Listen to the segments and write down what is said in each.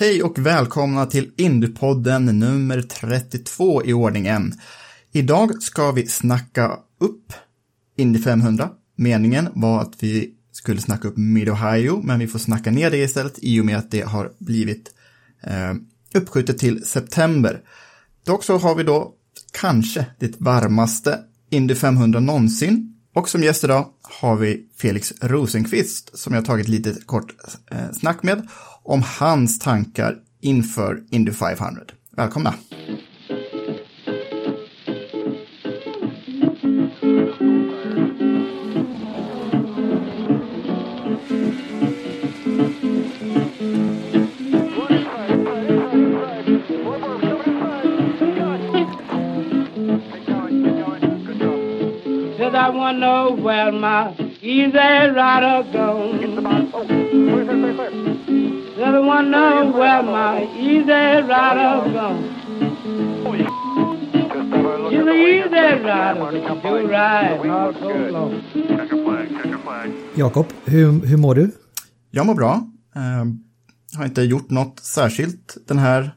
Hej och välkomna till Indiepodden nummer 32 i ordningen. Idag ska vi snacka upp Indy 500. Meningen var att vi skulle snacka upp Mid-Ohio, men vi får snacka ner det istället i och med att det har blivit eh, uppskjutet till september. Dock så har vi då kanske det varmaste Indy 500 någonsin. Och som gäst idag har vi Felix Rosenqvist som jag tagit lite kort eh, snack med om hans tankar inför Indy 500. Välkomna! I wanna know where my easy rider gone. Said I wanna know where my easy rider gone. She's an easy rider, do ride all so long. Jakob, hur, hur mår du? Jag mår bra. Eh, har inte gjort något särskilt den här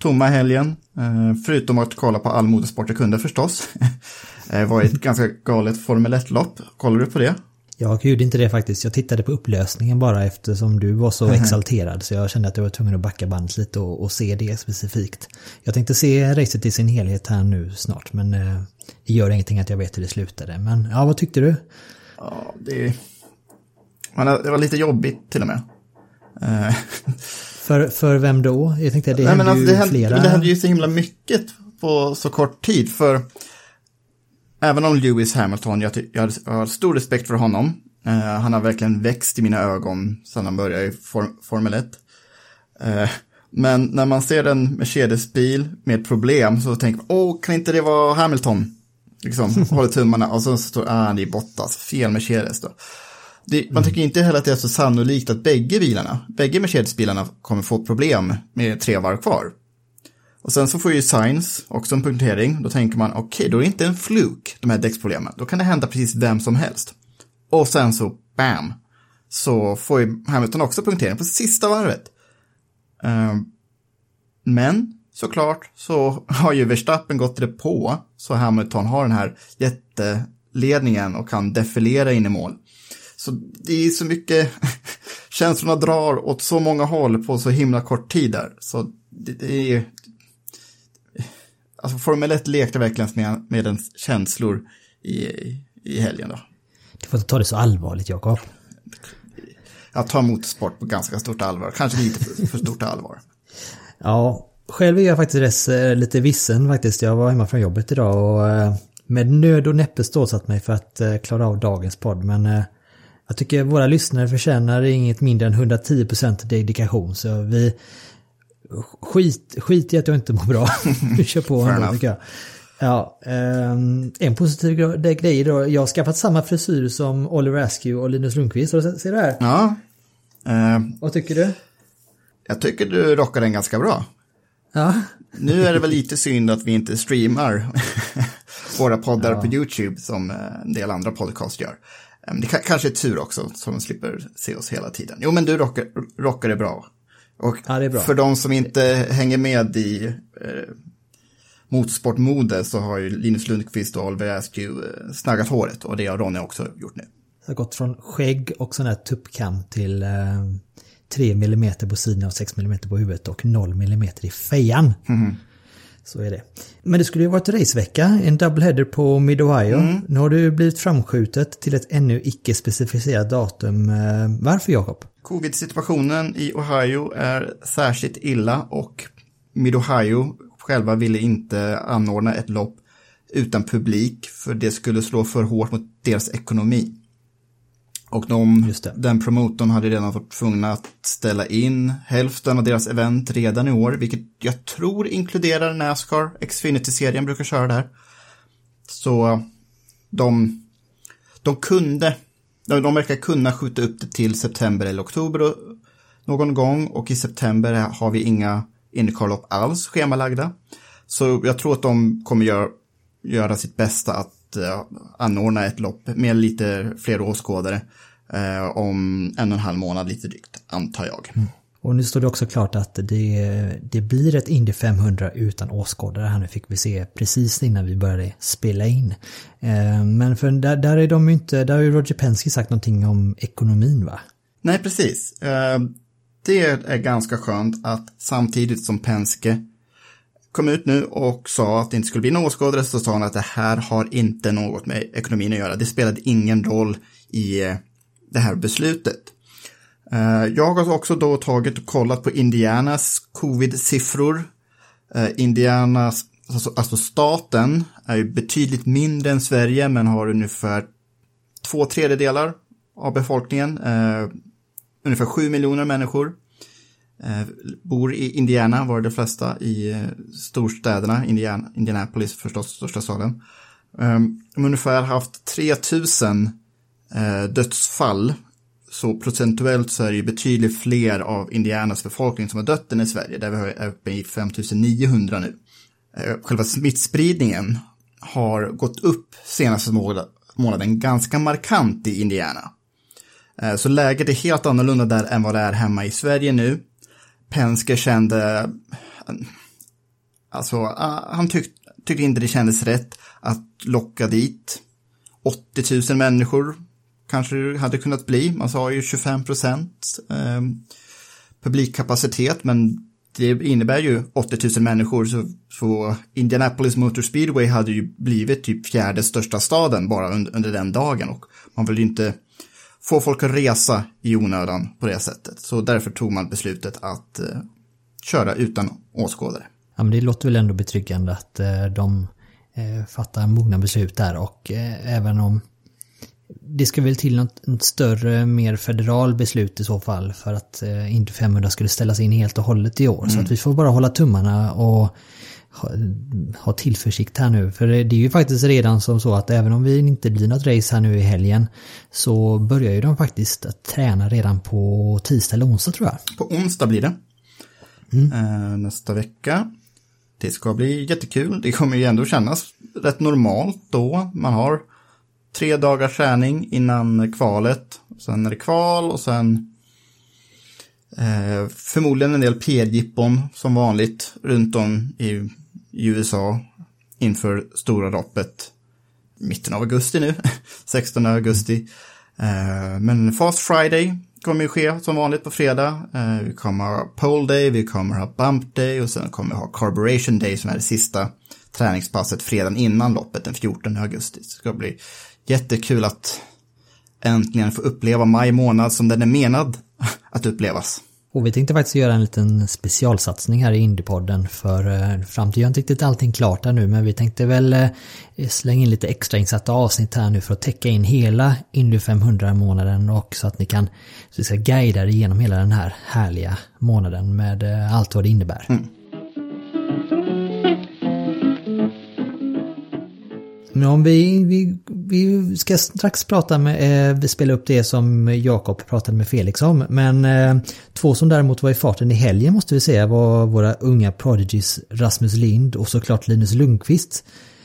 tomma helgen. Eh, förutom att kolla på all motorsport jag kunde förstås. Det var ett ganska galet Formel 1-lopp. Kollar du på det? Jag gjorde inte det faktiskt. Jag tittade på upplösningen bara eftersom du var så exalterad. Så jag kände att jag var tvungen att backa bandet lite och, och se det specifikt. Jag tänkte se racet i sin helhet här nu snart. Men eh, det gör ingenting att jag vet hur det slutade. Men ja, vad tyckte du? Ja, det, det var lite jobbigt till och med. Eh, För, för vem då? Jag tänkte att det Nej, hände men alltså, ju det, hände, flera... det hände ju så himla mycket på så kort tid. För även om Lewis Hamilton, jag, jag har- jag har stor respekt för honom. Eh, han har verkligen växt i mina ögon sedan han började i form, Formel 1. Eh, men när man ser en Mercedes-bil med problem så tänker man, åh, kan inte det vara Hamilton? Liksom, håller tummarna och så står ah, det är Bottas, fel Mercedes då. Det, man tycker inte heller att det är så sannolikt att bägge bilarna, bägge Mercedes-bilarna kommer få problem med tre varv kvar. Och sen så får ju Sainz också en punktering. Då tänker man, okej, då är det inte en fluk, de här däcksproblemen. Då kan det hända precis vem som helst. Och sen så, bam, så får ju Hamilton också punktering på sista varvet. Ehm, men såklart så har ju Verstappen gått det på, så Hamilton har den här jätteledningen och kan defilera in i mål. Så det är så mycket, känslorna drar åt så många håll på så himla kort tid där. Så det är Alltså Formel 1 lekte verkligen med, med ens känslor i, i helgen då. Du får inte ta det så allvarligt, Jakob. Jag tar motorsport på ganska stort allvar, kanske lite för, för stort allvar. Ja, själv är jag faktiskt eh, lite vissen faktiskt. Jag var hemma från jobbet idag och eh, med nöd och näppe stålsatt mig för att eh, klara av dagens podd. Men jag tycker våra lyssnare förtjänar inget mindre än 110% dedikation. Så vi skit, skit i att jag inte mår bra. Vi kör på ändå tycker jag. Ja, ehm, en positiv gre- grej då. Jag har skaffat samma frisyr som Oliver Askew och Linus Lundqvist. Du- Ser du här? Ja, eh, Vad tycker du? jag tycker du rockar den ganska bra. Ja, Nu är det väl lite synd att vi inte streamar våra poddar på YouTube som eh, en del andra podcast gör. Eh, Det ka- kanske är tur också, så de slipper se oss hela tiden. Jo, men du rockar, rockar det bra. Och Ja, för de som inte hänger med i eh, motorsportmode så har ju Linus Lundqvist och Oliver Askew eh, snaggat håret och det har Ronny också gjort nu. Det har gått från skägg och sån här tuppkam till eh, 3 mm på sidan och 6 mm på huvudet och 0 mm i fejan. Så är det. Men det skulle ju varit racevecka, en doubleheader på Mid-Ohio. Nu har det blivit framskjutet till ett ännu icke specificerat datum. Eh, Varför Jakob? Covid-situationen i Ohio är särskilt illa och Mid-Ohio själva ville inte anordna ett lopp utan publik för det skulle slå för hårt mot deras ekonomi. Och de, den promotorn hade redan varit tvungna att ställa in hälften av deras event redan i år, vilket jag tror inkluderar Nascar. Xfinity-serien brukar köra där. Så de, de kunde, de, verkar kunna skjuta upp det till september eller oktober någon gång och i september har vi inga Indycar-lopp alls schemalagda. Så jag tror att de kommer göra, göra sitt bästa att eh, anordna ett lopp med lite fler åskådare eh, om en och en halv månad lite drygt, antar jag. Och nu står det också klart att det, det blir ett Indy 500 utan åskådare här nu fick vi se precis innan vi började spela in. Eh, Men för där, där är de ju inte, där har ju Roger Penske sagt någonting om ekonomin va? Nej, precis. Det är ganska skönt att samtidigt som Penske kom ut nu och sa att det inte skulle bli någon åskådare så sa han att det här har inte något med ekonomin att göra. Det spelade ingen roll i eh, det här beslutet. Eh, jag har också då tagit och kollat på Indianas covid-siffror. Eh, Indianas, alltså, alltså staten, är ju betydligt mindre än Sverige men har ungefär två tredjedelar av befolkningen. Ungefär sju miljoner människor Eh, bor i Indiana, var det de flesta i eh, storstäderna, Indiana, Indianapolis förstås, största staden. Eh, de har ungefär haft 3000 eh, dödsfall, så procentuellt så är det ju betydligt fler av Indianas befolkning som har dött än i Sverige, där vi är uppe i 5900 nu. Eh, själva smittspridningen har gått upp senaste månaden, månaden ganska markant i Indiana. Eh, Så läget är helt annorlunda där än vad det är hemma i Sverige nu. Penske kände, alltså ah, han tyck, tyckte inte det kändes rätt att locka dit 80 000 människor. Kanske det hade kunnat bli, man sa ju 25 procent eh, publikkapacitet, men det innebär ju 80 000 människor, så, så Indianapolis Motor Speedway hade ju blivit typ fjärde största staden bara under, under den dagen och man vill ju inte få folk att resa i onödan på det sättet. Så därför tog man beslutet att eh, köra utan åskådare. Ja, men det låter väl ändå betryggande att eh, de eh, fattar mogna beslut där och eh, även om det ska väl till något, något större, mer federal beslut i så fall för att eh, Indy 500 skulle ställas in helt och hållet i år. Så att vi får bara hålla tummarna och ha, ha tillförsikt här nu. För det, är ju faktiskt redan som så att även om vi inte blir något race här nu i helgen så börjar ju de faktiskt att träna redan på tisdag eller onsdag tror jag. På onsdag blir det. Eh, nästa vecka. Det ska bli jättekul. Det kommer ju ändå kännas rätt normalt då. Man har tre dagars träning innan kvalet. Sen är det kval och sen eh, förmodligen en del PR-jippon som vanligt runt om i, i USA inför stora loppet mitten av augusti nu, 16 augusti. Eh, men Fast Friday kommer ju ske som vanligt på fredag. Eh, vi kommer ha Pole Day, vi kommer ha Bump Day och sen kommer vi ha Carburation Day som är det sista träningspasset fredagen innan loppet den 14 augusti. Det ska bli jättekul att äntligen få uppleva maj månad som den är menad att upplevas. Och vi tänkte faktiskt göra en liten specialsatsning här i Indiepodden för eh, fram till jag har inte riktigt allting klart där nu men vi tänkte väl eh, slänga in lite extrainsatta avsnitt här nu för att täcka in hela Indy 500 månaden och så att ni kan så vi ska guida er igenom hela den här härliga månaden med eh, allt vad det innebär. Men om vi, vi, vi ska strax prata med, eh, vi spelar upp det som Jakob pratade med Felix om. Men eh, två som däremot var i farten i helgen måste vi säga var våra unga prodigies Rasmus Lind och såklart Linus Lundqvist.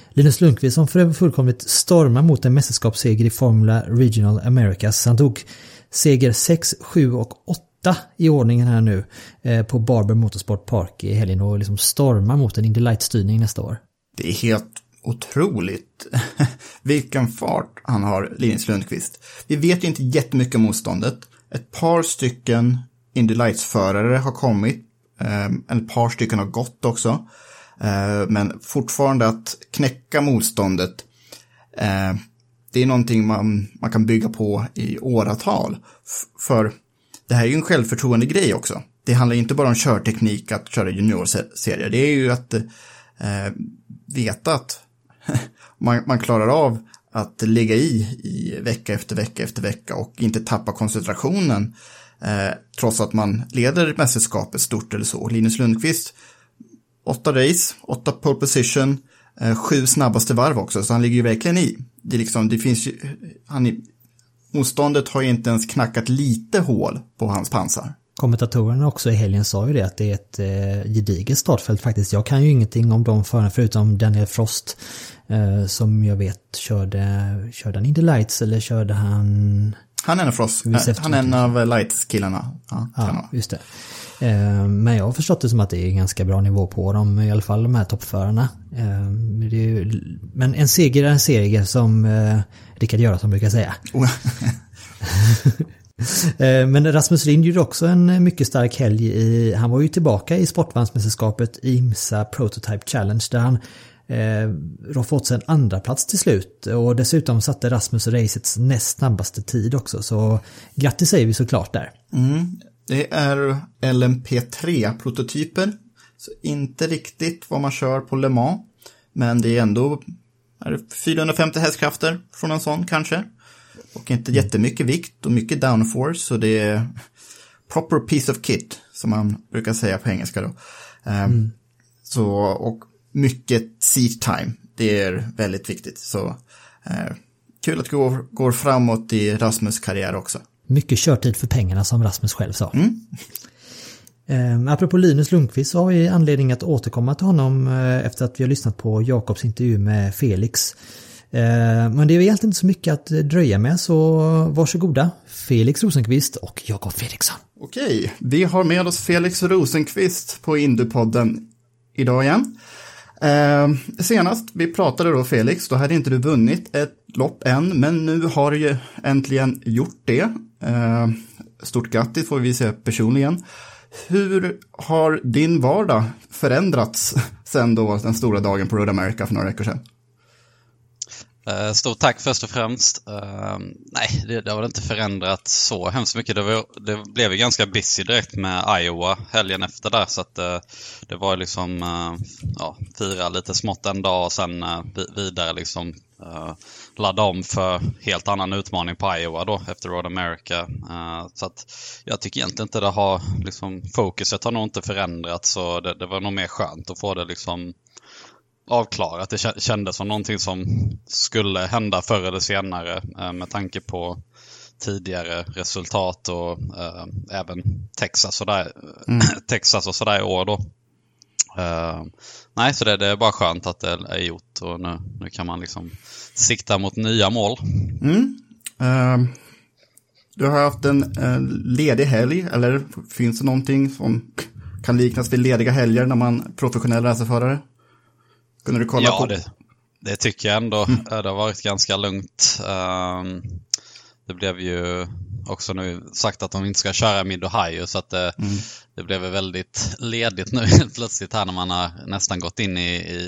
Linus Lundqvist som för fullkomligt stormar mot en mästerskapsseger i Formula Regional Americas. Han tog seger 6, 7 och 8 i ordningen här nu eh, på Barber Motorsport Park i helgen och liksom stormar mot en Indy Light-styrning nästa år. Det är helt otroligt vilken fart han har, Linus Lundqvist. Vi vet ju inte jättemycket om motståndet. Ett par stycken Indy Lights-förare har kommit. Ehm, Ett par stycken har gått också. Ehm, men fortfarande att knäcka motståndet. Ehm, det är någonting man, man kan bygga på i åratal. För det här är ju en självförtroende grej också. Det handlar inte bara om körteknik att köra juniorserier. Det är ju att eh, veta att man, man klarar av att ligga i, i vecka efter vecka efter vecka och inte tappa koncentrationen eh, trots att man leder mästerskapet stort eller så. Linus Lundqvist, åtta race, åtta pole position, eh, sju snabbaste varv också, så han ligger ju verkligen i. Det, är liksom, det finns ju, han, motståndet har ju inte ens knackat lite hål på hans pansar. Kommentatorerna också i helgen sa ju det att det är ett eh, gediget startfält faktiskt. Jag kan ju ingenting om de förarna förutom Daniel Frost. Eh, som jag vet körde, körde han Indy Lights eller körde han... Han är en av Frost, han är en av Lights-killarna. Ja, ja just det. Eh, men jag har förstått det som att det är ganska bra nivå på dem, i alla fall de här toppförarna. Eh, men en seger är en seger som Rickard Göransson brukar säga. Men Rasmus Lind gjorde också en mycket stark helg i, han var ju tillbaka i Sportvagnsmästerskapet IMSA Prototype Challenge där han eh, Rolf Ottsen andra plats till slut och dessutom satte Rasmus racets näst snabbaste tid också så grattis säger vi såklart där. Mm. Det är LMP3-prototyper. Så inte riktigt vad man kör på Le Mans. Men det är ändå är det 450 hästkrafter från en sån kanske. Och inte jättemycket vikt och mycket downforce. Så det är proper piece of kit som man brukar säga på engelska då. Mm. Så, och mycket seat time. Det är väldigt viktigt. Så eh, kul att det går, framåt i Rasmus karriär också. Mycket körtid för pengarna som Rasmus själv sa. Mm. Eh, apropå Linus Lundqvist så har vi anledning att återkomma till honom eh, efter att vi har lyssnat på Jakobs intervju med Felix. Eh, men det är egentligen inte så mycket att dröja med så varsågoda Felix Rosenqvist och Jakob Fredriksson. Okej, vi har med oss Felix Rosenqvist på Indupodden idag igen. Eh, senast vi pratade då Felix, då hade inte du vunnit ett lopp än, men nu har du ju äntligen gjort det. Eh, stort grattis får vi säga personligen. Hur har din vardag förändrats sen då den stora dagen på Road America för några veckor sedan? Eh, stort tack först och främst. Eh, nej, det, det har väl inte förändrat så hemskt mycket. Det, var, det blev ju ganska busy direkt med Iowa helgen efter där. Så att, eh, det var liksom ja, fira lite smått en dag och sen vidare liksom ladda om för helt annan utmaning på Iowa då efter Road America. så att jag tycker egentligen inte det har, liksom, fokuset har nog inte förändrats. Så det, det var nog mer skönt att få det liksom avklarat. Det kändes som någonting som skulle hända förr eller senare eh, med tanke på tidigare resultat och äh, även Texas och, där, mm. Texas och sådär i år då. Uh, nej, så det, det, är bara skönt att det är gjort och nu, nu kan man liksom sikta mot nya mål. Mm. Uh, du har haft en ledig helg, eller finns det någonting som kan liknas vid lediga helger när man professionell racerförare? Kunde du kolla ja, på? Det, det tycker jag ändå. Mm. Det har varit ganska lugnt. Um, det blev ju också nu sagt att de inte ska köra Mid Ohio så att det, mm. det blev väldigt ledigt nu plötsligt här när man har nästan gått in i, i,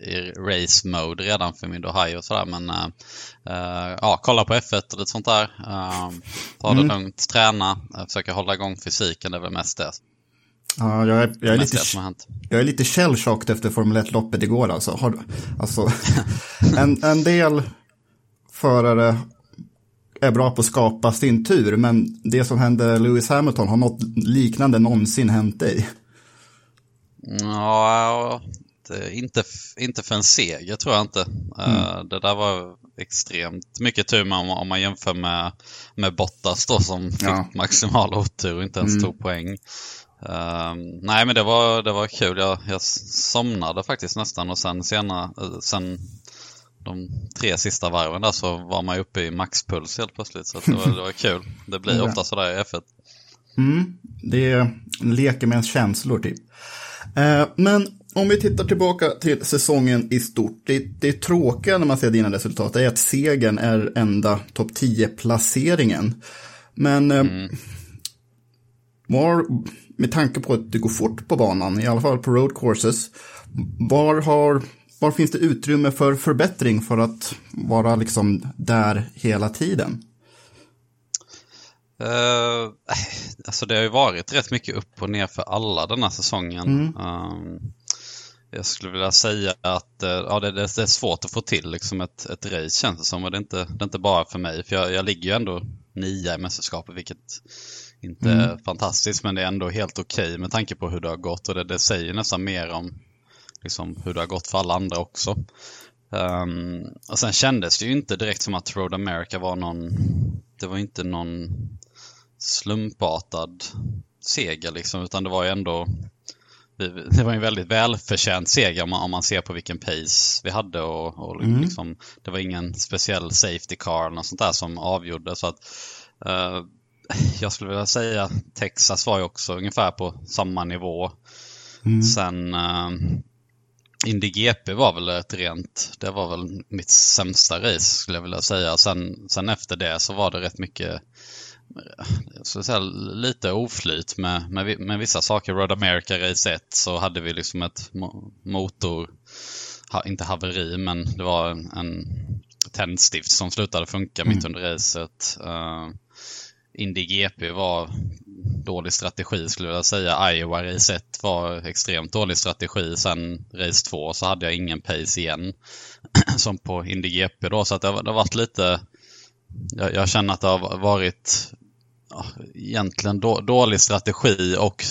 i race mode redan för Mid Ohio och sådär men uh, ja, kolla på F1 och lite sånt där. Uh, ta det mm. lugnt, träna, försöka hålla igång fysiken, det är väl mest det. Ja, jag är, jag är lite, jag är lite shell-shocked efter Formel 1-loppet igår alltså. Har, alltså en, en del förare är bra på att skapa sin tur, men det som hände Lewis Hamilton, har något liknande någonsin hänt dig? Ja, inte, inte för en seger tror jag inte. Eh, mm. det där var extremt mycket tur om, om man jämför med, med Bottas då som fick ja. maximal otur och inte ens mm. tog poäng. Um, nej men det var, det var kul. Jag, jag somnade faktiskt nästan och sen senare, uh, sen de tre sista varven där så var man uppe i maxpuls helt plötsligt. Så det var, det var kul. Det blir ofta sådär i F1. Mm, det leker med ens känslor typ. Uh, men om vi tittar tillbaka till säsongen i stort. Det, det tråkiga när man ser dina resultat är att segern är enda topp 10-placeringen. Men uh, mm. Var, med tanke på att det går fort på banan, i alla fall på road courses, var, har, var finns det utrymme för förbättring för att vara liksom där hela tiden? Uh, alltså det har ju varit rätt mycket upp och ner för alla den här säsongen. Mm. Uh, jag skulle vilja säga att eh, ja, det, det, är svårt att få till liksom ett, ett race känns det som. Och det är inte, det är inte bara för mig. För jag, jag ligger ju ändå nia i mästerskapet vilket inte mm. fantastiskt men det är ändå helt okej okay med tanke på hur det har gått. Och det, det säger nästan mer om liksom, hur det har gått för alla andra också. Um, och sen kändes det ju inte direkt som att Road America var någon, det var inte någon slumpartad seger liksom, utan det var ju ändå det var en väldigt välförtjänt seger om man, om man ser på vilken pace vi hade och, och mm. liksom, det var ingen speciell safety car eller något sånt där som avgjorde. Så att, uh, jag skulle vilja säga Texas var ju också ungefär på samma nivå. Mm. Sen uh, Indy GP var väl ett rent, det var väl mitt sämsta race skulle jag vilja säga. Sen, sen efter det så var det rätt mycket så säga, lite oflyt med, med, med vissa saker. Road America Race 1 så hade vi liksom ett motor, inte haveri, men det var en, en tändstift som slutade funka mm. mitt under racet. Uh, Indy GP var dålig strategi skulle jag säga. Iowa Race 1 var extremt dålig strategi. Sen Race 2 så hade jag ingen pace igen. som på Indy GP då. Så att det, har, det har varit lite jag, jag, känner att det har varit ja, egentligen då, dålig strategi och,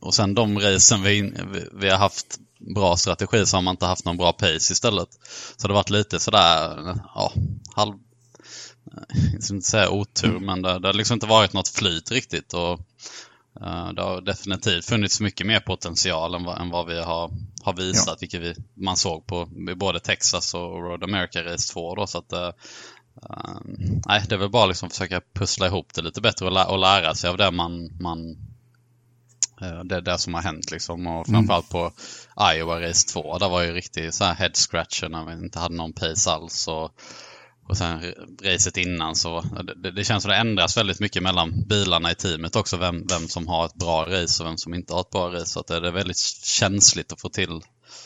och sen de racen vi, vi, vi, har haft bra strategi så har man inte haft någon bra pace istället. Så det har varit lite sådär, ja, halv, jag ska inte säga otur, men det, det har liksom inte varit något flyt riktigt. Och, uh, det har definitivt funnits mycket mer potential än vad, än vad vi har, har visat, ja. vilket vi, man såg på både Texas och Road America Race 2. Då, så att, uh, nej, det är väl bara liksom försöka pussla ihop det lite bättre och, lä och lära sig av det man, man uh, det, det som har hänt liksom. Och mm. framförallt mm. på Iowa Race 2, där var ju riktigt så här head scratcher när vi inte hade någon pace alls. Och, och sen racet innan så det, det känns som det ändras väldigt mycket mellan bilarna i teamet också. Vem, vem som har ett bra race och vem som inte har ett bra race. Så att det, är väldigt känsligt att få till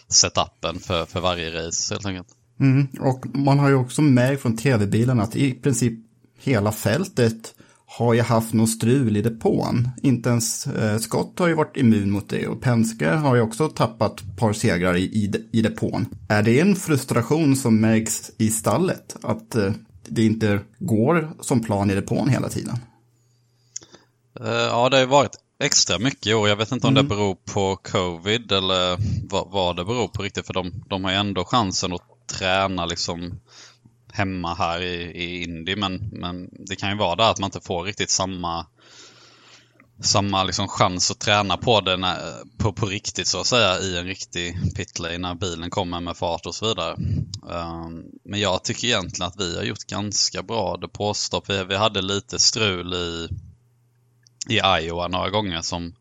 setupen för, för varje race helt enkelt. Mm, och man har ju också märkt från tv-bilarna att i princip hela fältet har ju haft något strul i depån. Inte ens eh, Scott har ju varit immun mot det och Penske har ju också tappat ett par segrar i, i, i depån. Är det en frustration som märks i stallet? Att eh, det inte går som plan i depån hela tiden? Uh, ja, det har ju varit extra mycket i år. Jag vet inte om mm. det beror på covid eller vad, vad, det beror på riktigt. För de, de har ju ändå chansen att träna liksom hemma här i, i Indy. Men, men det kan ju vara det att man inte får riktigt samma samma liksom chans att träna på det när, på, på riktigt så att säga i en riktig pitlane när bilen kommer med fart och så vidare. Um, men jag tycker egentligen att vi har gjort ganska bra depåstopp. Vi, vi hade lite strul i, i Iowa några gånger som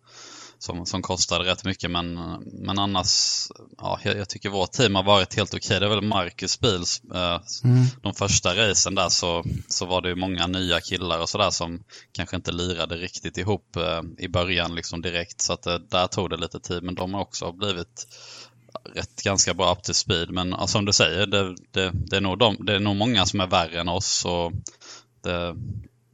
som, som kostade rätt mycket. Men, men annars, ja, jag, jag tycker vårt team har varit helt okej. Det är väl Marcus Bils, eh, mm. de första racen där så, så var det många nya killar och sådär som kanske inte lirade riktigt ihop eh, i början liksom direkt. Så att eh, där tog det lite tid. Men de har också blivit rätt ganska bra up to speed. Men ja, som du säger, det, det, det, är nog de, det är nog många som är värre än oss. Och det,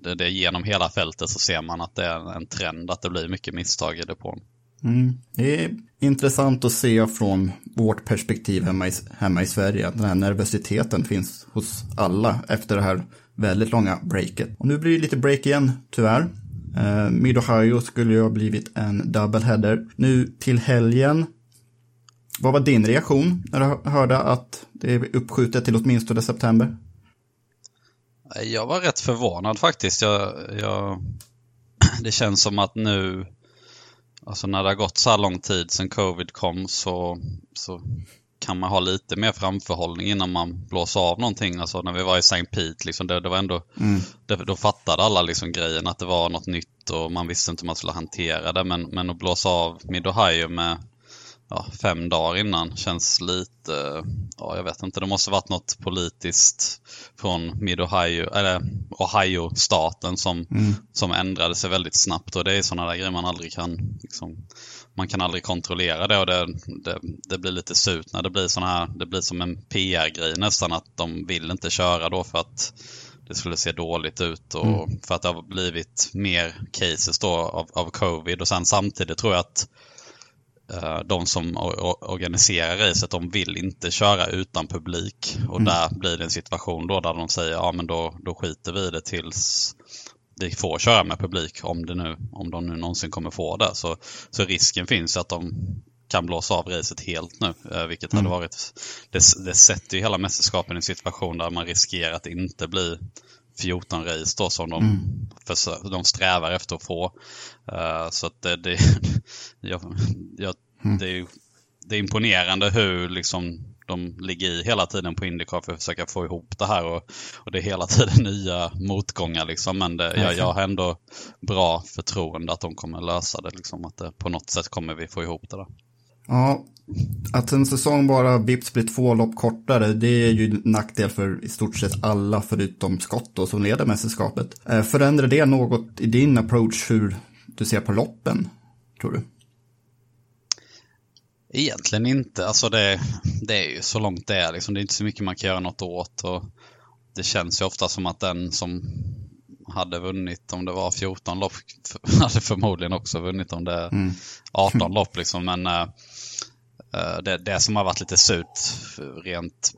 det, det genom hela fältet så ser man att det är en trend att det blir mycket misstag i depån. Mm. Det är intressant att se från vårt perspektiv hemma i, hemma i Sverige att den här nervositeten finns hos alla efter det här väldigt långa breaket. Och nu blir det lite break igen, tyvärr. Eh, Mid-Ohio skulle ju ha blivit en double header. Nu till helgen. Vad var din reaktion när du hörde att det är uppskjutet till åtminstone september? Jag var rätt förvånad faktiskt. Jag, jag, det känns som att nu, alltså när det har gått så här lång tid sedan covid kom så, så kan man ha lite mer framförhållning innan man blåser av någonting. Alltså när vi var i St. Pete, liksom, det, det var ändå, mm. det, då fattade alla liksom grejen att det var något nytt och man visste inte hur man skulle hantera det. Men, men att blåsa av Mid-Ohio med ja, fem dagar innan känns lite, ja jag vet inte, det måste varit något politiskt från Mid-Ohio, eller Ohio-staten som, mm. som ändrade sig väldigt snabbt och det är sådana där grejer man aldrig kan, liksom, man kan aldrig kontrollera det och det, det, det blir lite surt när det blir sådana här, det blir som en PR-grej nästan att de vill inte köra då för att det skulle se dåligt ut och mm. för att det har blivit mer cases då av, av covid och sen samtidigt tror jag att de som organiserar racet, de vill inte köra utan publik. Och mm. där blir det en situation då där de säger ja men då, då skiter vi i det tills vi får köra med publik om, det nu, om de nu någonsin kommer få det. Så, så risken finns att de kan blåsa av racet helt nu. Eh, vilket mm. hade varit, det, det sätter ju hela mästerskapen i en situation där man riskerar att inte blir 14 race då som de, mm. för, de strävar efter att få. Uh, så att det, det, jag, jag, mm. det, är, det är imponerande hur liksom de ligger i hela tiden på Indycar för att försöka få ihop det här och, och det är hela tiden nya motgångar liksom. Men det, jag, jag har ändå bra förtroende att de kommer lösa det liksom. Att det, på något sätt kommer vi få ihop det där. Ja, att en säsong bara vips blir två lopp kortare, det är ju nackdel för i stort sett alla förutom Scott då, som leder mästerskapet. Eh, förändrar det något i din approach hur du ser på loppen, tror du? Egentligen inte. Alltså det, det är ju så långt det är. Liksom. Det är inte så mycket man kan göra något åt. Och det känns ju ofta som att den som hade vunnit om det var 14 lopp hade förmodligen också vunnit om det är 18 mm. lopp. Liksom. Men äh, det, det som har varit lite surt rent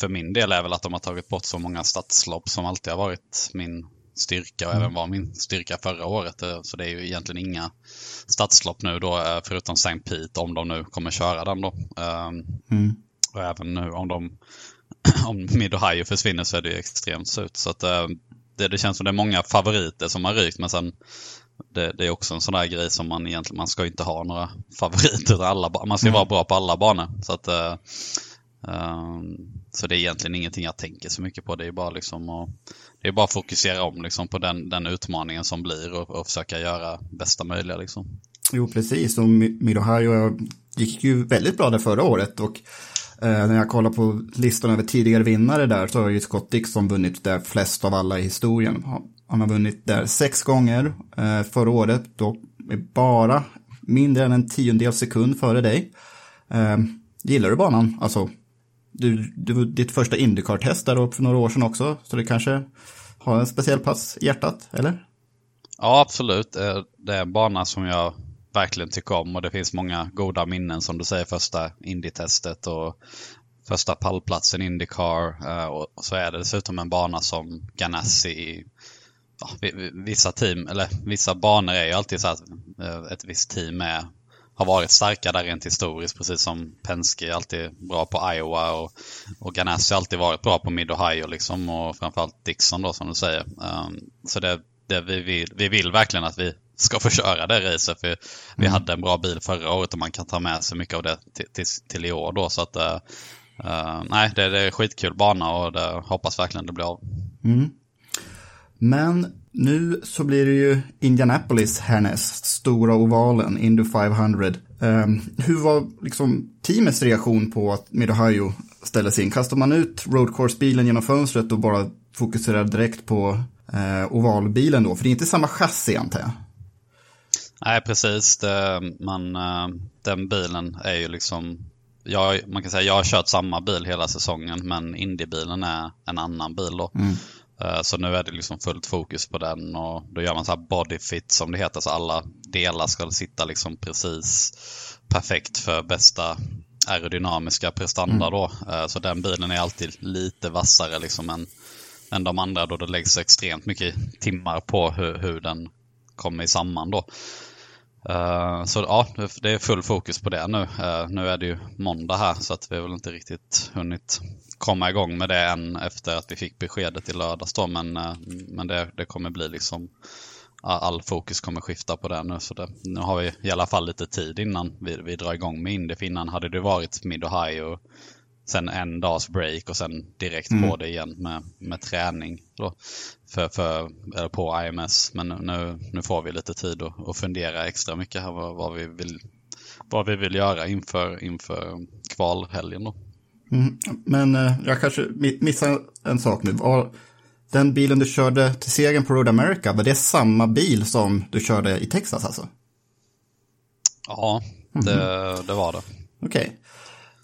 för min del är väl att de har tagit bort så många stadslopp som alltid har varit min styrka och mm. även var min styrka förra året. Eh, så det är ju egentligen inga stadslopp nu då eh, förutom St. Pete om de nu kommer köra den då. Ehm, mm. Och även nu om de om Mid-Ohio försvinner så är det extremt surt. Så att eh, det, det känns som det är många favoriter som har rykt men sen det, det, är också en sån där grej som man egentligen, man ska inte ha några favoriter. Alla, man ska mm. vara bra på alla banor. Så att um, så det är egentligen ingenting jag tänker så mycket på. Det är bara liksom att, det är bara att fokusera om liksom på den, den utmaningen som blir och, och försöka göra bästa möjliga. Liksom. Jo, precis. Och Midohajo gick ju väldigt bra där förra året. Och eh, när jag kollar på listan över tidigare vinnare där så har ju Scott Dixon vunnit där flest av alla i historien. Han har vunnit där sex gånger eh, förra året. Då är bara mindre än en tiondel sekund före dig. Eh, gillar du banan? Alltså, du, du, ditt första Indycar-test där upp för några år sedan också, så det kanske har en speciell plats i hjärtat, eller? Ja, absolut. Eh, det är en bana som jag verkligen tycker om och det finns många goda minnen som du säger första Indy-testet och första pallplatsen Indycar eh, och så är det dessutom en bana som Ganassi ja, vissa team, eller vissa banor är ju alltid så att eh, ett visst team är har varit starka där rent historiskt, precis som Penske är alltid bra på Iowa och, och Ganassi har alltid varit bra på Mid-Ohio liksom och framförallt Dixon då som du säger. Um, så det, det vi, vill, vi vill verkligen att vi ska få köra det racet för mm. vi hade en bra bil förra året och man kan ta med sig mycket av det till, till, till i år då så att uh, nej det, det är skitkul bana och det hoppas verkligen det blir av. Mm. Men nu så blir det ju Indianapolis härnäst, stora ovalen, Indy 500. Um, ehm, hur var liksom teamets reaktion på att Mid-Ohio ställdes in? Kastar man ut Road Course-bilen genom fönstret och bara fokuserar direkt på uh, ovalbilen då? För det är inte samma chassi antar jag. Nej, precis. Det, man, uh, den bilen är ju liksom jag, man kan säga jag har kört samma bil hela säsongen men Indy-bilen är en annan bil då. Mm. Eh, så nu är det liksom fullt fokus på den och då gör man så här body fit som det heter. Så alla delar ska sitta liksom precis perfekt för bästa aerodynamiska prestanda mm. då. Eh, så den bilen är alltid lite vassare liksom än, än de andra då det läggs extremt mycket timmar på hur, hur den kommer samman då. Uh, så ja, det är full fokus på det nu. Nu är det ju måndag här så att vi har väl inte riktigt hunnit komma igång med det än efter att vi fick beskedet i lördags då. Men, uh, men det, det kommer bli liksom all fokus kommer skifta på det nu. Så det, nu har vi i alla fall lite tid innan vi, vi drar igång med. För innan hade det varit mid och sen en dags break och sen direkt mm. på det igen med, med träning då, för, för, på IMS. Men nu, nu får vi lite tid att, att fundera extra mycket här vad, vad, vi vill, vad vi vill göra inför, inför kvalhelgen. Då. Mm. Men eh, jag kanske missar en sak nu. Den bilen du körde till segern på Road America, var det samma bil som du körde i Texas alltså? Ja, det, mm. det var det. Okej.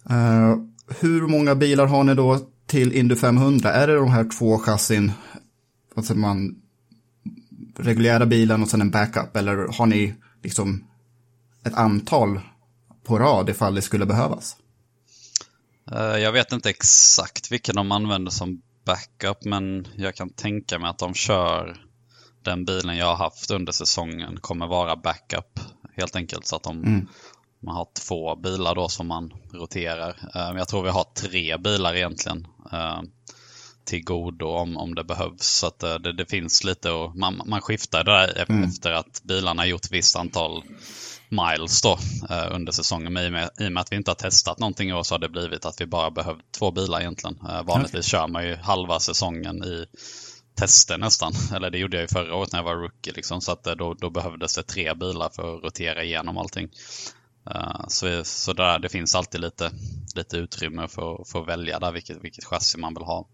Okay. Uh, eh, hur många bilar har ni då till Indy 500? Är det de här två chassin, alltså man, reguljära bilen och sen en backup? Eller har ni liksom ett antal på rad ifall det skulle behövas. Eh, jag vet inte exakt vilken de använder som backup men jag kan tänka mig att de kör den bilen jag har haft under säsongen kommer vara backup helt enkelt så att de, mm. man har två bilar då som man roterar. Eh, jag tror vi har tre bilar egentligen eh, till godo om, om det behövs. Så att det, det finns lite och man, man skiftar där mm. efter att bilarna gjort visst antal miles då eh, under säsongen. Men i, med, I och med att vi inte har testat någonting i år så har det blivit att vi bara behövt två bilar egentligen. Eh, vanligtvis okay. kör man ju halva säsongen i tester nästan. Eller det gjorde jag ju förra året när jag var rookie. Liksom, så att eh, då, då behövdes det tre bilar för att rotera igenom allting. Uh, så så där, det finns alltid lite, lite utrymme för, för att välja där vilket, vilket chassi man vill ha.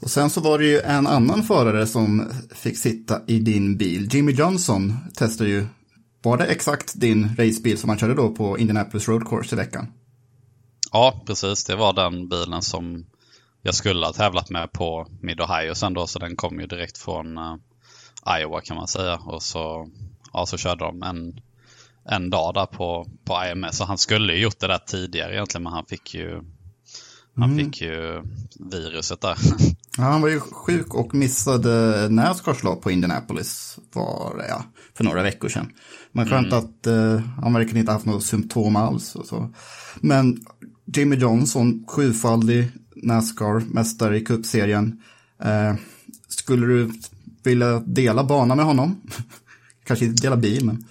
Och sen så var det ju en annan förare som fick sitta i din bil. Jimmy Johnson testade ju var det exakt din racebil som han körde då på Indianapolis Road Course i veckan? Ja, precis. Det var den bilen som jag skulle ha tävlat med på Mid-Ohio sen då, så den kom ju direkt från uh, Iowa kan man säga. Och så, ja, så körde de en, en dag där på, på IMS. Så han skulle ju gjort det där tidigare egentligen, men han fick ju han mm. fick ju viruset där. Ja, han var ju sjuk och missade Nascars lopp på Indianapolis var det, ja, för några veckor sedan. Men skönt mm. att uh, han verkar inte haft några symptom alls. Så. Men Jimmy Johnson, sjufaldig Nascar-mästare i cupserien. Uh, skulle du vilja dela bana med honom? Kanske inte dela bil, men...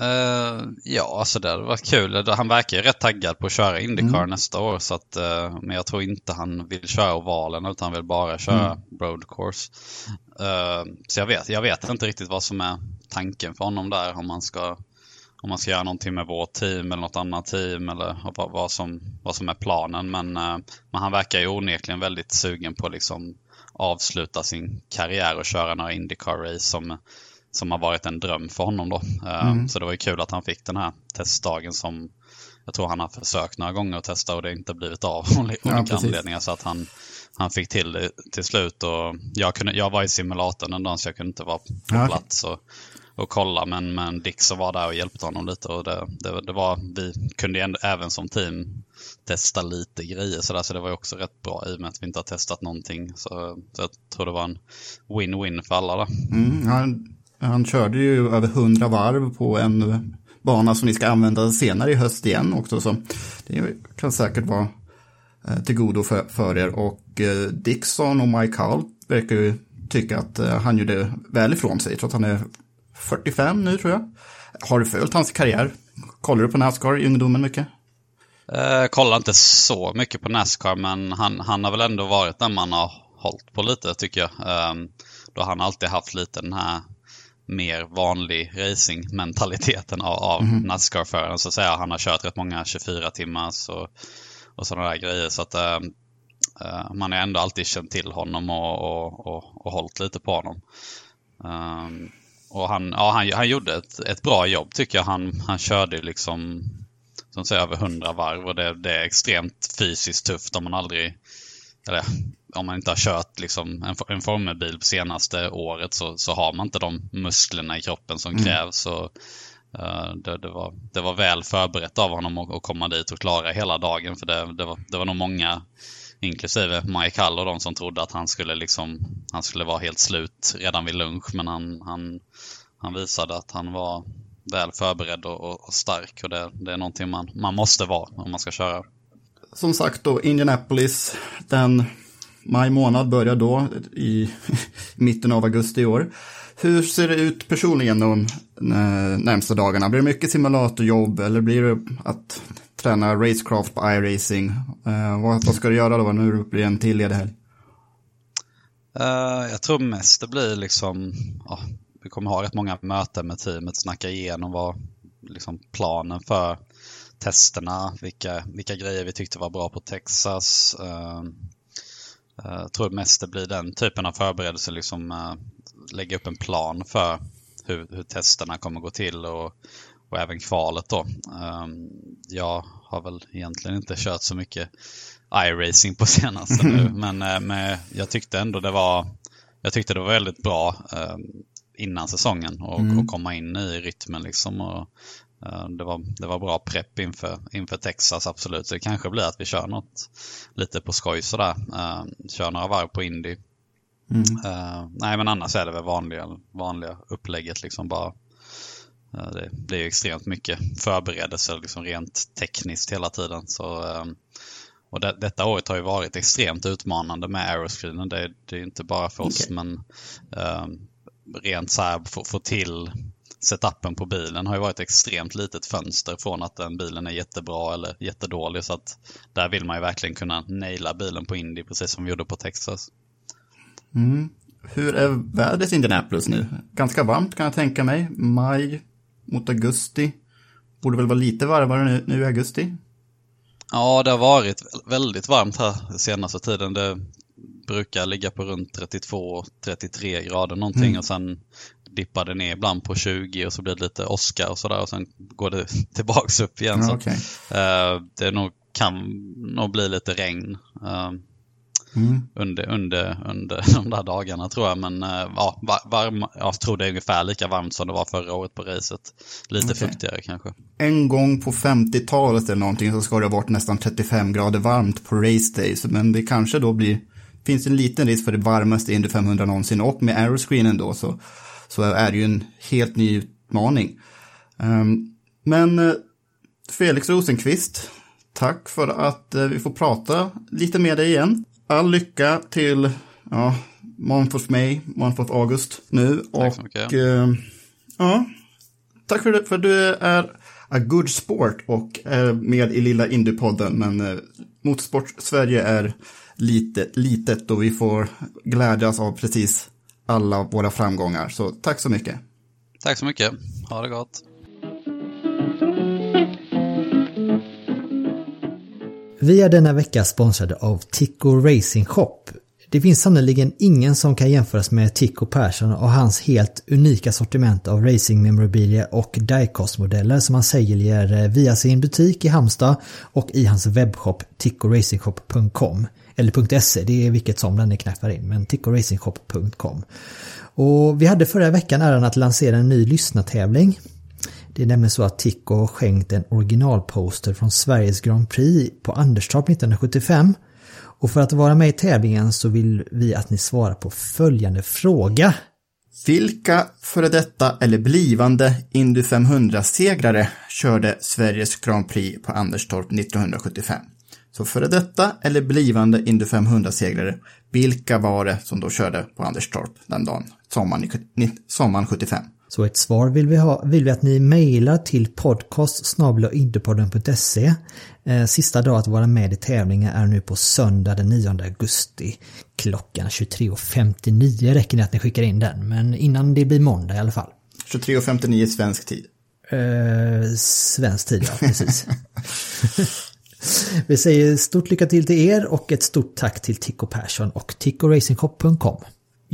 Uh, ja, alltså det varit kul. Han verkar ju rätt taggad på att köra Indycar mm. nästa år. Så att, uh, men jag tror inte han vill köra ovalen utan han vill bara köra mm. road course. Uh, så jag vet, jag vet inte riktigt vad som är tanken för honom där. Om man ska, om man ska göra någonting med vårt team eller något annat team eller vad, vad, som, vad som är planen. Men, men han verkar ju onekligen väldigt sugen på att liksom avsluta sin karriär och köra några Indycar-race som som har varit en dröm för honom då. Eh, mm. Så det var ju kul att han fick den här testdagen som jag tror han har försökt några gånger att testa och det inte blivit av av olika ja, anledningar. Så att han, han fick till det till slut. Och jag, kunde, jag var i simulatorn den dagen så jag kunde inte vara på ja, plats och, och kolla. Men, men Dixon var där och hjälpte honom lite. Och det, det, det var, vi kunde ändå, även som team testa lite grejer så, där, så det var också rätt bra i och med att vi inte har testat någonting. Så, så jag tror det var en win-win för alla. Där. Mm, han han körde ju över 100 varv på en bana som ni ska använda senare i höst igen också. Så det kan säkert vara eh, till godo för, för er. Och eh, Dixon och Mike Hull verkar ju tycka att eh, han gjorde väl ifrån sig. Trots att han är 45 nu tror jag. Har du följt hans karriär? Kollar du på Nascar i ungdomen mycket? Eh, kollar inte så mycket på Nascar men han, han har väl ändå varit den man har hållit på lite tycker jag. Eh, då han alltid haft lite den här mer vanlig racingmentaliteten av, av mm. Nascar-föraren. Så att säga. Han har kört rätt många 24 timmars och, och sådana där grejer. Så att äh, man har ändå alltid känt till honom och, och, och, och hållit lite på honom. Um, och han, ja, han, han gjorde ett, ett bra jobb tycker jag. Han, han körde liksom som säger, över 100 varv och det, det är extremt fysiskt tufft om man aldrig eller om man inte har kört liksom en, en formelbil senaste året så, så har man inte de musklerna i kroppen som mm. krävs. Så, uh, det, det, var, det var väl förberett av honom att, att komma dit och klara hela dagen. För det, det, var, det var nog många, inklusive Mike Hall och de som trodde att han skulle, liksom, han skulle vara helt slut redan vid lunch. Men han, han, han visade att han var väl förberedd och, och, stark. Och det, det är någonting man, man måste vara om man ska köra som sagt då, Indianapolis, den maj månad börjar då i mitten av augusti i år. Hur ser det ut personligen de eh, närmsta dagarna? Blir det mycket simulatorjobb eller blir det att träna racecraft på iRacing? Uh, vad, vad, ska du göra då när det en till ledig helg? Uh, jag tror mest det blir liksom, uh, vi kommer ha rätt många möten med teamet, snacka igenom vad liksom planen för testerna, vilka, vilka grejer vi tyckte var bra på Texas. Uh, jag tror mest det blir den typen av förberedelse, liksom uh, lägga upp en plan för hur, hur testerna kommer gå till och, och även kvalet då. Um, jag har väl egentligen inte kört så mycket iRacing på senaste nu, men, uh, men jag tyckte ändå det var jag tyckte det var väldigt bra um, innan säsongen och, mm. och komma in i rytmen liksom och Eh, det var, det var bra prepp inför, inför Texas, absolut. Så det kanske blir att vi kör något lite på skoj sådär. Uh, kör några varv på Indy. Mm. Nej, men annars är det väl vanliga, vanliga upplägget liksom bara. Det, det, är extremt mycket förberedelser liksom rent tekniskt hela tiden. Så, och det, detta året har ju varit extremt utmanande med aeroscreenen. Det, det är inte bara för oss, okay. men rent så här få, få till setupen på bilen har ju varit extremt litet fönster från att den bilen är jättebra eller jättedålig. Så att där vill man ju verkligen kunna naila bilen på Indy precis som vi gjorde på Texas. Mm. Hur är vädret i Indianapolis nu? Ganska varmt kan jag tänka mig. Maj mot augusti. Borde väl vara lite varmare nu, nu i augusti? Ja, det har varit väldigt varmt här senaste tiden. Det brukar ligga på runt 32-33 grader någonting mm. och sen dippar det ner ibland på 20 och så blir det lite åska och sådär och sen går det tillbaks upp igen. Ja, så okay. uh, det nog, kan nog bli lite regn uh, mm. under, under, under de där dagarna tror jag. Men uh, ja, varm, jag tror det är ungefär lika varmt som det var förra året på racet. Lite okay. fuktigare kanske. En gång på 50-talet eller någonting så ska det ha varit nästan 35 grader varmt på race days. Men det kanske då blir finns en liten risk för det varmaste Indy 500 någonsin och med aeroscreenen då så så är det ju en helt ny utmaning. Ehm, men eh, Felix Rosenqvist, tack för att eh, vi får prata lite med dig igen. All lycka till ja, Month of May, Month of August nu. Tack så mycket. Och, eh, ja, tack för, det, för du är a good sport och är med i lilla Indiepodden. Men Motorsport Sverige är lite, litet och vi får glädjas av precis alla våra framgångar. Så tack så mycket. Tack så mycket. Ha det gott. Vi är denna vecka sponsrade av Tico Racing Shop. Det finns sannerligen ingen som kan jämföras med Tico Persson och hans helt unika sortiment av racing memorabilia och diecast-modeller som han säljer eh, via sin butik i Halmstad och i hans webbshop ticoracingshop.com eller .se, det är vilket som den är knappar in, men tickoracingshop.com. Och vi hade förra veckan äran att lansera en ny lyssnartävling. Det är nämligen så att Tico har skänkt en originalposter från Sveriges Grand Prix på Anderstorp 1975. Och för att vara med i tävlingen så vill vi att ni svarar på följande fråga. Vilka före detta eller blivande Indy 500-segrare körde Sveriges Grand Prix på Anderstorp 1975? Så före detta eller blivande Indy 500-segrare, vilka var det som då körde på Anderstorp den dagen, sommaren, sommaren 75? Så ett svar vill vi, ha, vill vi att ni mejlar till podcast eh, Sista dag att vara med i tävlingen är nu på söndag den 9 augusti klockan 23.59 räcker det att ni skickar in den, men innan det blir måndag i alla fall. 23.59 svensk tid. Eh, svensk tid, ja, precis. Vi säger stort lycka till till er och ett stort tack till Tico Persson och tickoracingshop.com.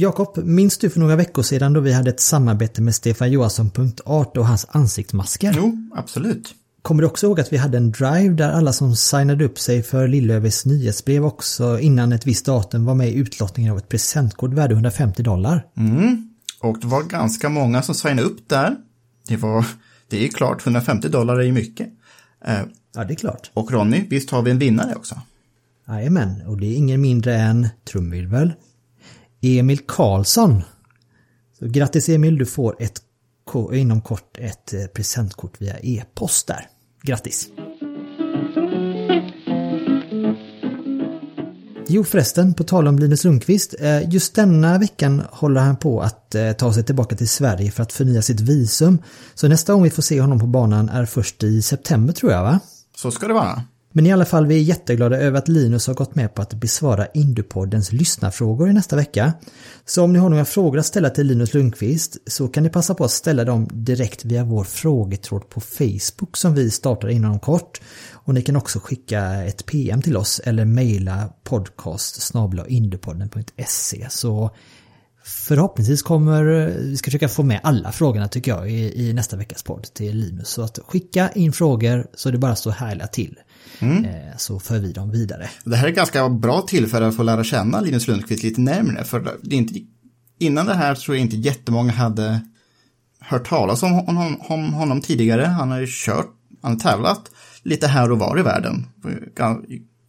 Jakob, minns du för några veckor sedan då vi hade ett samarbete med Stefan Johansson.art och hans ansiktsmasker? Jo, absolut. Kommer du också ihåg att vi hade en drive där alla som signade upp sig för Lillövers nyhetsbrev också innan ett visst datum var med i utlottningen av ett presentkort värde 150 dollar? Mm, och det var ganska många som signade upp där. Det var, det är klart, 150 dollar är ju mycket. Eh, Ja, det är klart. Och Ronny, visst har vi en vinnare också? Jajamän, och det är ingen mindre än, trumvirvel, Emil Karlsson. Så grattis Emil, du får ett, inom kort ett eh, presentkort via e-post där. Grattis! Jo förresten, på tal om Linus Lundqvist. Eh, just denna veckan håller han på att eh, ta sig tillbaka till Sverige för att förnya sitt visum. Så nästa gång vi får se honom på banan är först i september tror jag va? Så ska det vara. Men i alla fall, vi är jätteglada över att Linus har gått med på att besvara Indupoddens lyssnarfrågor i nästa vecka. Så om ni har några frågor att ställa till Linus Lundqvist så kan ni passa på att ställa dem direkt via vår frågetråd på Facebook som vi startar inom kort. Och ni kan också skicka ett PM till oss eller mejla podcast så Förhoppningsvis kommer vi ska försöka få med alla frågorna tycker jag i, i nästa veckas podd till Linus. Så att skicka in frågor så det bara står härliga till. Mm. Eh, så för vi dem vidare. Det här är ett ganska bra tillfälle att få lära känna Linus Lundqvist lite närmare. För det är inte, innan det här tror jag inte jättemånga hade hört talas om honom, om honom tidigare. Han har ju kört, han har tävlat lite här och var i världen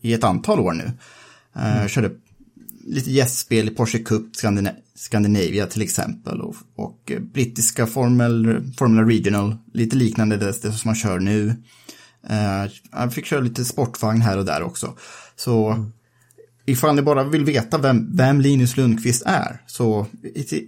i ett antal år nu. Mm. Körde lite gästspel i Porsche Cup Skandina Scandinavia till exempel och, och brittiska Formel, Formula Regional, lite liknande det, det som man kör nu. Han fick köra lite sportvagn här och där också. Så mm. ifall ni bara vill veta vem, vem Linus Lundqvist är så det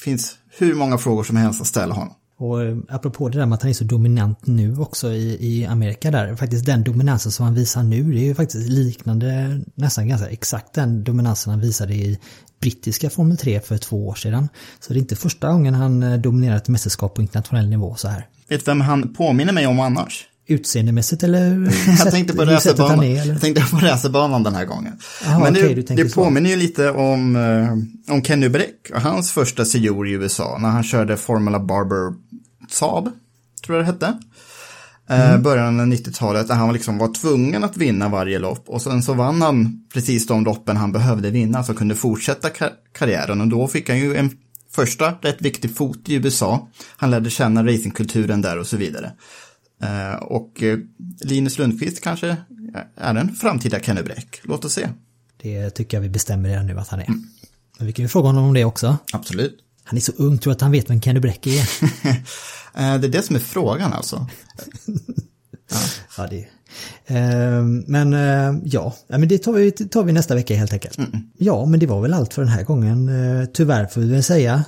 finns hur många frågor som helst att ställa honom. Och eh, apropå det där med att han är så dominant nu också i, i Amerika där, faktiskt den dominansen som han visar nu, det är ju faktiskt liknande, nästan ganska exakt den dominansen han visade i brittiska Formel 3 för två år sedan. Så det är inte första gången han eh, dominerar ett mästerskap på internationell nivå så här. Vet vem han påminner mig om annars? Utseendemässigt eller? jag tänkte på racerbanan. Jag tänkte på racerbanan den här gången. Aha, Men det, okay, det påminner ju lite om, eh, om Kenny Breck och hans första sejour i USA när han körde Formula Barber Saab, tror jag det hette. Eh, mm. Början av 90-talet där han liksom var tvungen att vinna varje lopp och sen så vann han precis de loppen han behövde vinna så kunde fortsätta kar karriären och då fick han ju en första rätt viktig fot i USA. Han lärde känna racingkulturen där och så vidare. Eh, och eh, Linus Lundqvist kanske är en framtida Kenny Bräck. Låt oss se. Det tycker jag vi bestämmer redan nu att han är. Mm. Men vi kan ju fråga honom om det också. Absolut. Han är så ung, tror att han vet vem Kenny Bräck är. Eh, det är det som är frågan alltså. ja. ja, det men ja, men det tar vi, tar vi nästa vecka helt enkelt. Mm. Ja, men det var väl allt för den här gången. Tyvärr får vi väl säga.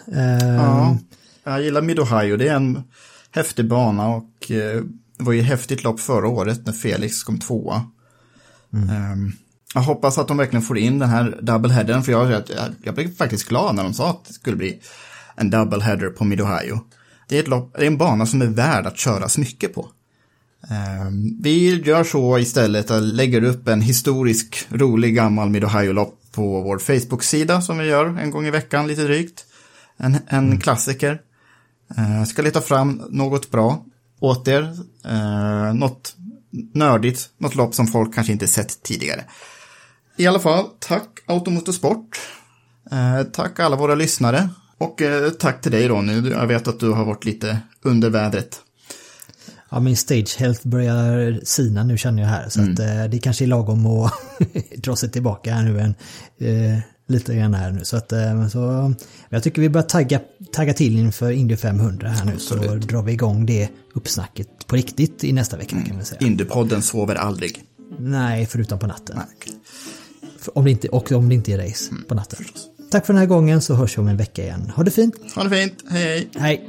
Ja, jag gillar Mid-Ohio. Det är en häftig bana och det var ju ett häftigt lopp förra året när Felix kom tvåa. Mm. Um, jag hoppas att de verkligen får in den här doubleheadern, för jag, jag, jag blev faktiskt glad när de sa att det skulle bli en doubleheader på Mid-Ohio. Det är, ett lopp, det är en bana som är värd att köras mycket på. Um, vi gör så istället, att lägger upp en historisk, rolig gammal Mid-Ohio-lopp på vår Facebook-sida som vi gör en gång i veckan lite drygt. En, en mm. klassiker. Uh, ska leta fram något bra åt er. Uh, något nördigt, något lopp som folk kanske inte sett tidigare. I alla fall, tack Automotorsport. Uh, tack alla våra lyssnare. Och uh, tack till dig Ronny, jag vet att du har varit lite under vädret. Ja, min stage health börjar sina nu känner jag här. Så mm. att, eh, det kanske är lagom att dra sig tillbaka här nu en, eh, lite grann här nu. Så att, eh, så, jag tycker vi börjar tagga, tagga till inför Indy 500 här nu. Absolut. Så drar vi igång det uppsnacket på riktigt i nästa vecka mm. kan vi säga. Indypodden sover aldrig. Nej, förutom på natten. Nej. Om det inte, och om det inte är race mm, på natten. Förstås. Tack för den här gången så hörs vi om en vecka igen. Ha det fint! Ha det fint! Hej hej! Hej!